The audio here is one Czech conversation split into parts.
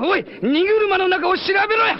おい荷車の中を調べろや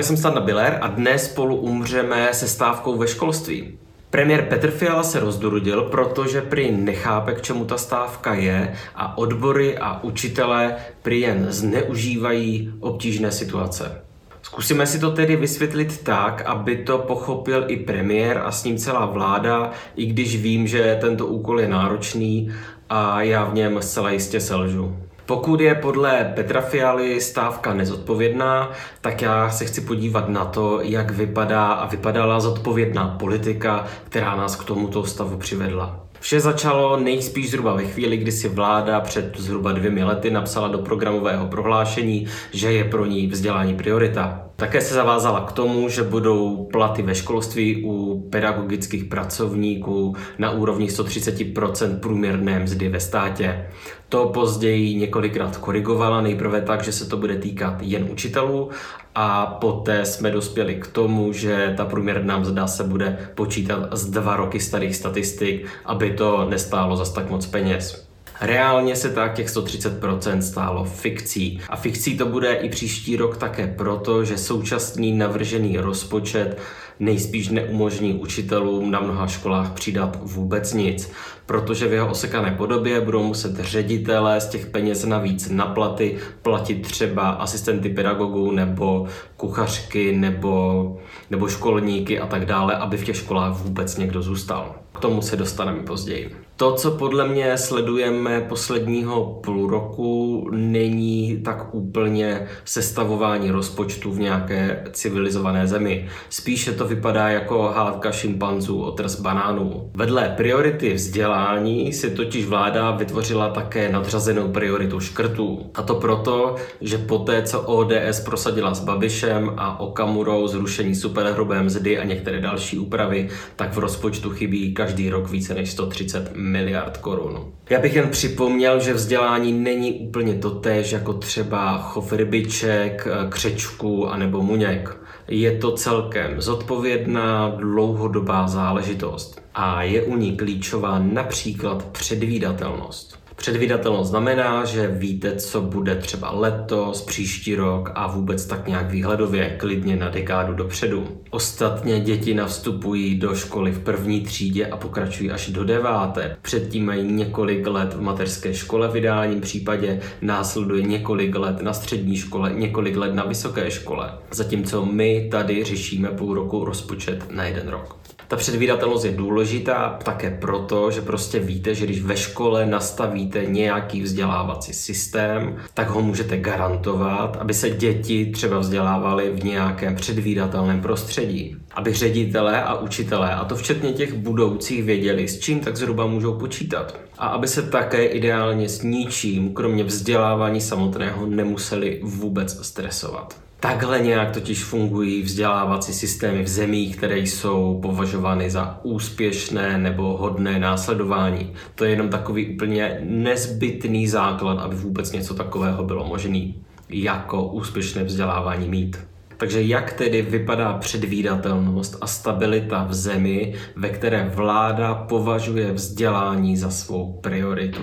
Ahoj, jsem Standa Biller a dnes spolu umřeme se stávkou ve školství. Premiér Petr Fiala se rozdurudil, protože prý nechápe, k čemu ta stávka je a odbory a učitelé prý jen zneužívají obtížné situace. Zkusíme si to tedy vysvětlit tak, aby to pochopil i premiér a s ním celá vláda, i když vím, že tento úkol je náročný a já v něm zcela jistě selžu. Pokud je podle Petra Fialy stávka nezodpovědná, tak já se chci podívat na to, jak vypadá a vypadala zodpovědná politika, která nás k tomuto stavu přivedla. Vše začalo nejspíš zhruba ve chvíli, kdy si vláda před zhruba dvěmi lety napsala do programového prohlášení, že je pro ní vzdělání priorita. Také se zavázala k tomu, že budou platy ve školství u pedagogických pracovníků na úrovni 130% průměrné mzdy ve státě. To později několikrát korigovala, nejprve tak, že se to bude týkat jen učitelů a poté jsme dospěli k tomu, že ta průměrná mzda se bude počítat z dva roky starých statistik, aby to nestálo zas tak moc peněz. Reálně se tak těch 130% stálo fikcí. A fikcí to bude i příští rok také proto, že současný navržený rozpočet nejspíš neumožní učitelům na mnoha školách přidat vůbec nic, protože v jeho osekané podobě budou muset ředitelé z těch peněz navíc na platy platit třeba asistenty pedagogů nebo kuchařky nebo, nebo školníky a tak dále, aby v těch školách vůbec někdo zůstal. K tomu se dostaneme později. To, co podle mě sledujeme posledního půl roku, není tak úplně sestavování rozpočtu v nějaké civilizované zemi. Spíše to vypadá jako hádka šimpanzů o trest banánů. Vedle priority vzdělání si totiž vláda vytvořila také nadřazenou prioritu škrtů. A to proto, že poté, co ODS prosadila s Babišem a Okamurou zrušení superhrubé mzdy a některé další úpravy, tak v rozpočtu chybí každý rok více než 130 miliard korun. Já bych jen připomněl, že vzdělání není úplně totéž jako třeba chov rybiček, křečku anebo muněk. Je to celkem zodpovědná dlouhodobá záležitost a je u ní klíčová například předvídatelnost. Předvídatelnost znamená, že víte, co bude třeba letos, příští rok a vůbec tak nějak výhledově, klidně na dekádu dopředu. Ostatně děti navstupují do školy v první třídě a pokračují až do deváté. Předtím mají několik let v mateřské škole v ideálním případě, následuje několik let na střední škole, několik let na vysoké škole. Zatímco my tady řešíme půl roku rozpočet na jeden rok. Ta předvídatelnost je důležitá také proto, že prostě víte, že když ve škole nastavíte nějaký vzdělávací systém, tak ho můžete garantovat, aby se děti třeba vzdělávaly v nějakém předvídatelném prostředí. Aby ředitelé a učitelé, a to včetně těch budoucích, věděli, s čím tak zhruba můžou počítat. A aby se také ideálně s ničím, kromě vzdělávání samotného, nemuseli vůbec stresovat. Takhle nějak totiž fungují vzdělávací systémy v zemích, které jsou považovány za úspěšné nebo hodné následování. To je jenom takový úplně nezbytný základ, aby vůbec něco takového bylo možné jako úspěšné vzdělávání mít. Takže jak tedy vypadá předvídatelnost a stabilita v zemi, ve které vláda považuje vzdělání za svou prioritu?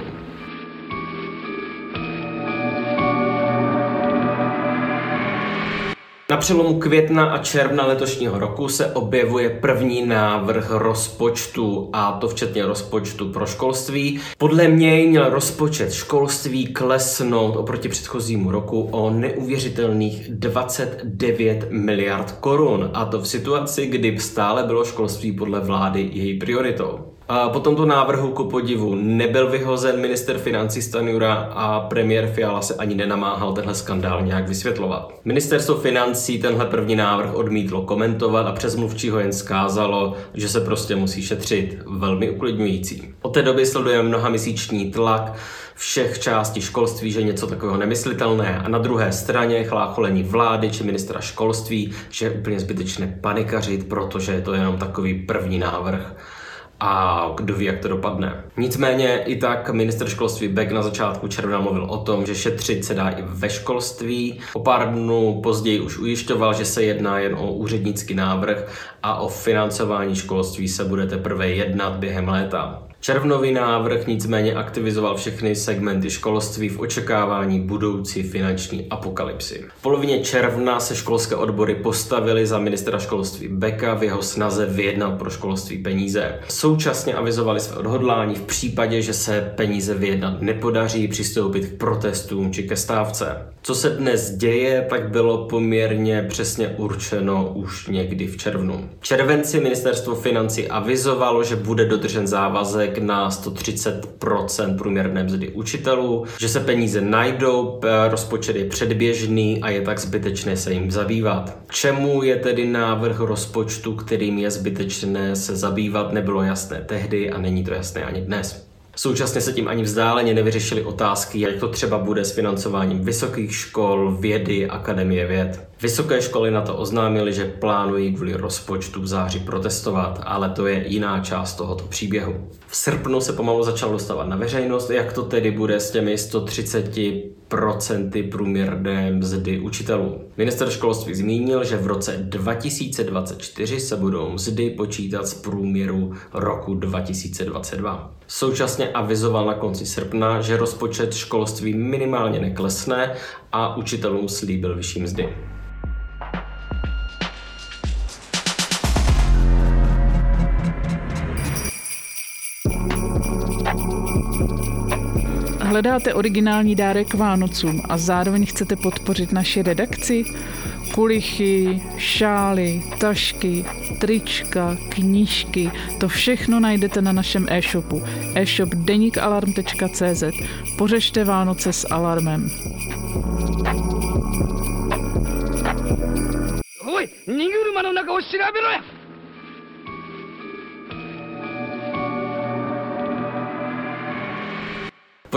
Na přelomu května a června letošního roku se objevuje první návrh rozpočtu, a to včetně rozpočtu pro školství. Podle něj měl rozpočet školství klesnout oproti předchozímu roku o neuvěřitelných 29 miliard korun, a to v situaci, kdy stále bylo školství podle vlády její prioritou. A po tomto návrhu ku podivu nebyl vyhozen minister financí Stanjura a premiér Fiala se ani nenamáhal tenhle skandál nějak vysvětlovat. Ministerstvo financí tenhle první návrh odmítlo komentovat a přes mluvčího jen skázalo, že se prostě musí šetřit. Velmi uklidňující. Od té doby sledujeme mnoha měsíční tlak všech částí školství, že něco takového nemyslitelné a na druhé straně chlácholení vlády či ministra školství, že je úplně zbytečné panikařit, protože je to jenom takový první návrh a kdo ví, jak to dopadne. Nicméně i tak minister školství Beck na začátku června mluvil o tom, že šetřit se dá i ve školství. O pár dnů později už ujišťoval, že se jedná jen o úřednický návrh a o financování školství se bude teprve jednat během léta. Červnový návrh nicméně aktivizoval všechny segmenty školství v očekávání budoucí finanční apokalypsy. V polovině června se školské odbory postavily za ministra školství Beka v jeho snaze vyjednat pro školství peníze. Současně avizovali své odhodlání v případě, že se peníze vyjednat nepodaří přistoupit k protestům či ke stávce. Co se dnes děje, tak bylo poměrně přesně určeno už někdy v červnu. V červenci ministerstvo financí avizovalo, že bude dodržen závazek na 130% průměrné mzdy učitelů, že se peníze najdou, rozpočet je předběžný a je tak zbytečné se jim zabývat. Čemu je tedy návrh rozpočtu, kterým je zbytečné se zabývat, nebylo jasné tehdy a není to jasné ani dnes. Současně se tím ani vzdáleně nevyřešily otázky, jak to třeba bude s financováním vysokých škol, vědy, akademie věd. Vysoké školy na to oznámily, že plánují kvůli rozpočtu v září protestovat, ale to je jiná část tohoto příběhu. V srpnu se pomalu začal dostávat na veřejnost, jak to tedy bude s těmi 130 procenty průměrné mzdy učitelů. Minister školství zmínil, že v roce 2024 se budou mzdy počítat z průměru roku 2022. Současně avizoval na konci srpna, že rozpočet školství minimálně neklesne a učitelům slíbil vyšší mzdy. Hledáte originální dárek k Vánocům a zároveň chcete podpořit naši redakci? Kulichy, šály, tašky, trička, knížky, to všechno najdete na našem e-shopu e-shop denikalarm.cz. Pořešte Vánoce s alarmem. おい荷車の中を調べろや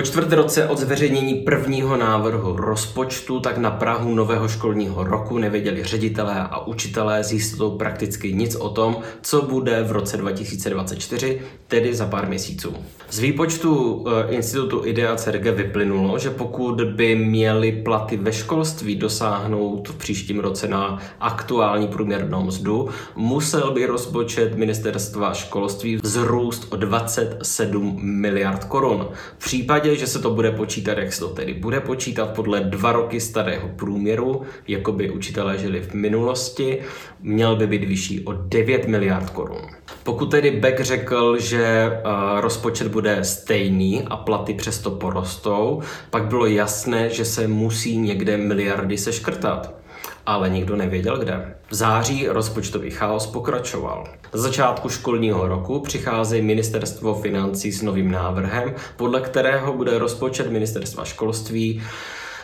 Po čtvrt roce od zveřejnění prvního návrhu rozpočtu tak na Prahu nového školního roku nevěděli ředitelé a učitelé s jistotou prakticky nic o tom, co bude v roce 2024, tedy za pár měsíců. Z výpočtu e, institutu IDEA CERG vyplynulo, že pokud by měly platy ve školství dosáhnout v příštím roce na aktuální průměrnou mzdu, musel by rozpočet ministerstva školství vzrůst o 27 miliard korun. V případě případě, že se to bude počítat, jak se to tedy bude počítat podle dva roky starého průměru, jako by učitelé žili v minulosti, měl by být vyšší o 9 miliard korun. Pokud tedy Beck řekl, že uh, rozpočet bude stejný a platy přesto porostou, pak bylo jasné, že se musí někde miliardy seškrtat ale nikdo nevěděl kde. V září rozpočtový chaos pokračoval. Z začátku školního roku přichází ministerstvo financí s novým návrhem, podle kterého bude rozpočet ministerstva školství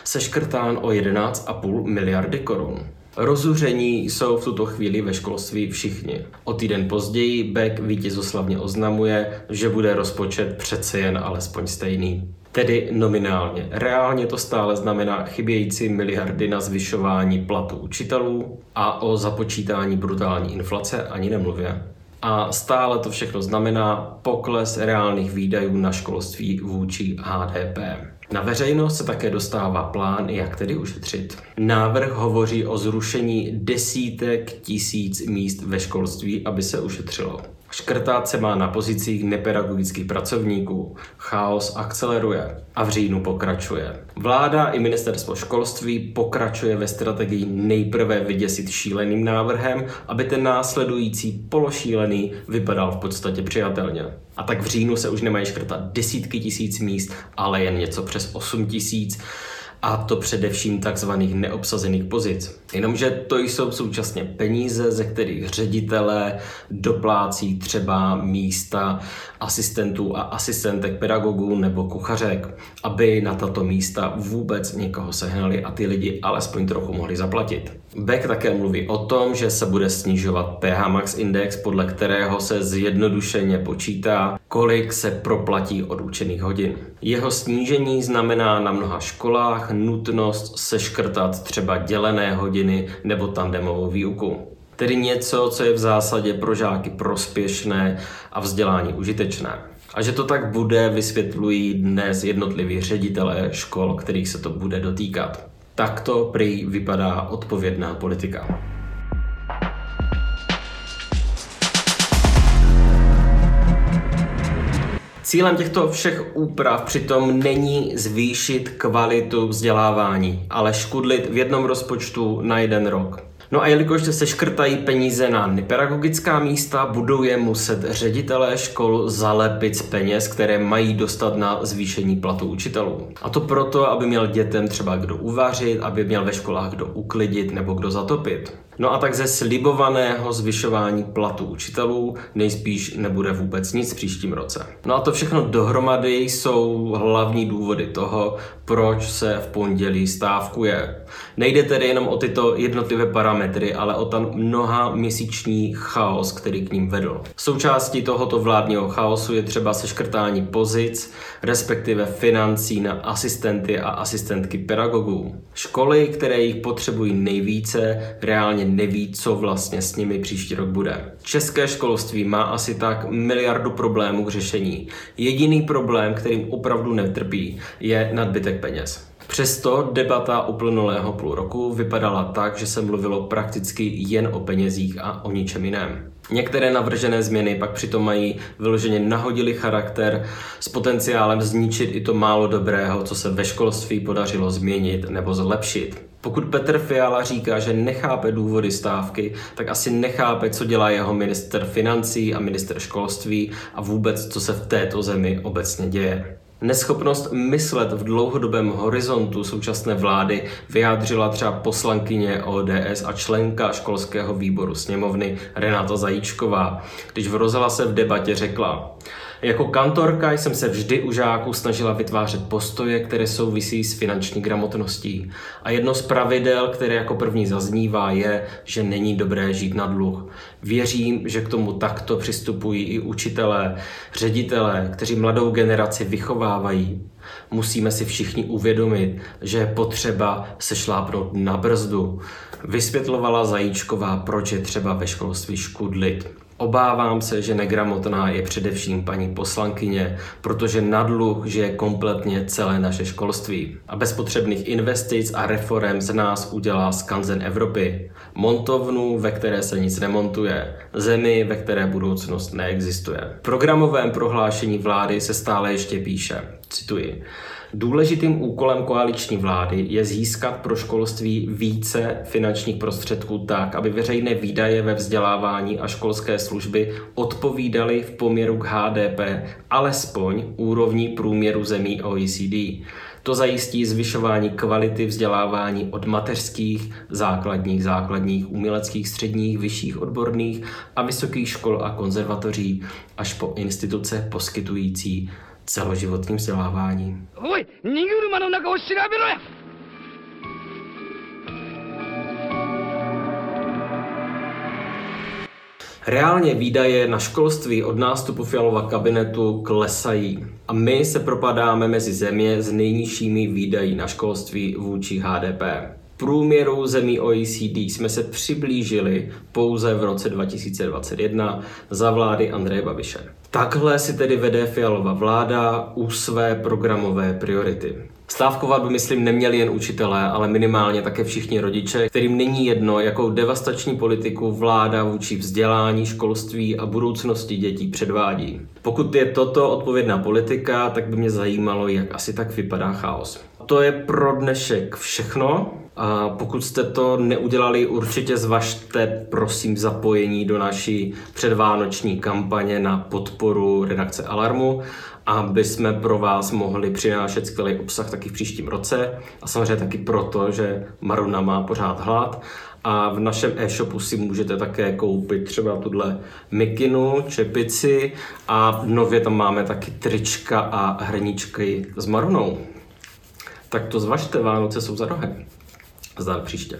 seškrtán o 11,5 miliardy korun. Rozuření jsou v tuto chvíli ve školství všichni. O týden později Beck vítězoslavně oznamuje, že bude rozpočet přece jen alespoň stejný tedy nominálně. Reálně to stále znamená chybějící miliardy na zvyšování platu učitelů a o započítání brutální inflace ani nemluvě. A stále to všechno znamená pokles reálných výdajů na školství vůči HDP. Na veřejnost se také dostává plán, jak tedy ušetřit. Návrh hovoří o zrušení desítek tisíc míst ve školství, aby se ušetřilo. Škrtát se má na pozicích nepedagogických pracovníků. Chaos akceleruje a v říjnu pokračuje. Vláda i ministerstvo školství pokračuje ve strategii nejprve vyděsit šíleným návrhem, aby ten následující pološílený vypadal v podstatě přijatelně. A tak v říjnu se už nemají škrtat desítky tisíc míst, ale jen něco přes 8 tisíc a to především takzvaných neobsazených pozic. Jenomže to jsou současně peníze, ze kterých ředitelé doplácí třeba místa asistentů a asistentek pedagogů nebo kuchařek, aby na tato místa vůbec někoho sehnali a ty lidi alespoň trochu mohli zaplatit. Beck také mluví o tom, že se bude snižovat PH Max index, podle kterého se zjednodušeně počítá, kolik se proplatí od učených hodin. Jeho snížení znamená na mnoha školách nutnost seškrtat třeba dělené hodiny nebo tandemovou výuku. Tedy něco, co je v zásadě pro žáky prospěšné a vzdělání užitečné. A že to tak bude, vysvětlují dnes jednotliví ředitelé škol, kterých se to bude dotýkat. Takto prý vypadá odpovědná politika. Cílem těchto všech úprav přitom není zvýšit kvalitu vzdělávání, ale škudlit v jednom rozpočtu na jeden rok. No a jelikož se škrtají peníze na nepedagogická místa, budou je muset ředitelé škol zalepit z peněz, které mají dostat na zvýšení platu učitelů. A to proto, aby měl dětem třeba kdo uvařit, aby měl ve školách kdo uklidit nebo kdo zatopit. No a tak ze slibovaného zvyšování platu učitelů nejspíš nebude vůbec nic v příštím roce. No a to všechno dohromady jsou hlavní důvody toho, proč se v pondělí stávkuje. Nejde tedy jenom o tyto jednotlivé parametry, ale o ten mnoha měsíční chaos, který k ním vedl. Součástí tohoto vládního chaosu je třeba seškrtání pozic, respektive financí na asistenty a asistentky pedagogů. Školy, které jich potřebují nejvíce, reálně neví, co vlastně s nimi příští rok bude. České školství má asi tak miliardu problémů k řešení. Jediný problém, kterým opravdu netrpí, je nadbytek peněz. Přesto debata uplynulého půl roku vypadala tak, že se mluvilo prakticky jen o penězích a o ničem jiném. Některé navržené změny pak přitom mají vyloženě nahodili charakter s potenciálem zničit i to málo dobrého, co se ve školství podařilo změnit nebo zlepšit. Pokud Petr Fiala říká, že nechápe důvody stávky, tak asi nechápe, co dělá jeho minister financí a minister školství a vůbec, co se v této zemi obecně děje. Neschopnost myslet v dlouhodobém horizontu současné vlády vyjádřila třeba poslankyně ODS a členka školského výboru sněmovny Renáta Zajíčková, když v rozhlase v debatě řekla, jako kantorka jsem se vždy u žáků snažila vytvářet postoje, které souvisí s finanční gramotností. A jedno z pravidel, které jako první zaznívá, je, že není dobré žít na dluh. Věřím, že k tomu takto přistupují i učitelé, ředitelé, kteří mladou generaci vychovávají. Musíme si všichni uvědomit, že je potřeba se šlápnout na brzdu. Vysvětlovala Zajíčková, proč je třeba ve školství škudlit. Obávám se, že negramotná je především paní poslankyně, protože na dluh žije kompletně celé naše školství. A bez potřebných investic a reform z nás udělá skanzen Evropy. Montovnu, ve které se nic nemontuje. Zemi, ve které budoucnost neexistuje. V programovém prohlášení vlády se stále ještě píše, cituji, Důležitým úkolem koaliční vlády je získat pro školství více finančních prostředků tak, aby veřejné výdaje ve vzdělávání a školské služby odpovídaly v poměru k HDP alespoň úrovni průměru zemí OECD. To zajistí zvyšování kvality vzdělávání od mateřských, základních, základních, uměleckých, středních, vyšších odborných a vysokých škol a konzervatoří až po instituce poskytující celoživotním vzděláváním. Hoj, Reálně výdaje na školství od nástupu Fialova kabinetu klesají a my se propadáme mezi země s nejnižšími výdají na školství vůči HDP. Průměru zemí OECD jsme se přiblížili pouze v roce 2021 za vlády Andreje Babiše. Takhle si tedy vede Fialova vláda u své programové priority. Stávkovat by, myslím, neměli jen učitelé, ale minimálně také všichni rodiče, kterým není jedno, jakou devastační politiku vláda vůči vzdělání, školství a budoucnosti dětí předvádí. Pokud je toto odpovědná politika, tak by mě zajímalo, jak asi tak vypadá chaos. to je pro dnešek všechno. A pokud jste to neudělali, určitě zvažte prosím zapojení do naší předvánoční kampaně na podporu redakce Alarmu, aby jsme pro vás mohli přinášet skvělý obsah taky v příštím roce a samozřejmě taky proto, že Maruna má pořád hlad a v našem e-shopu si můžete také koupit třeba tuhle mikinu, čepici a nově tam máme taky trička a hrníčky s marunou. Tak to zvažte, Vánoce jsou za rohem. Zdar příště.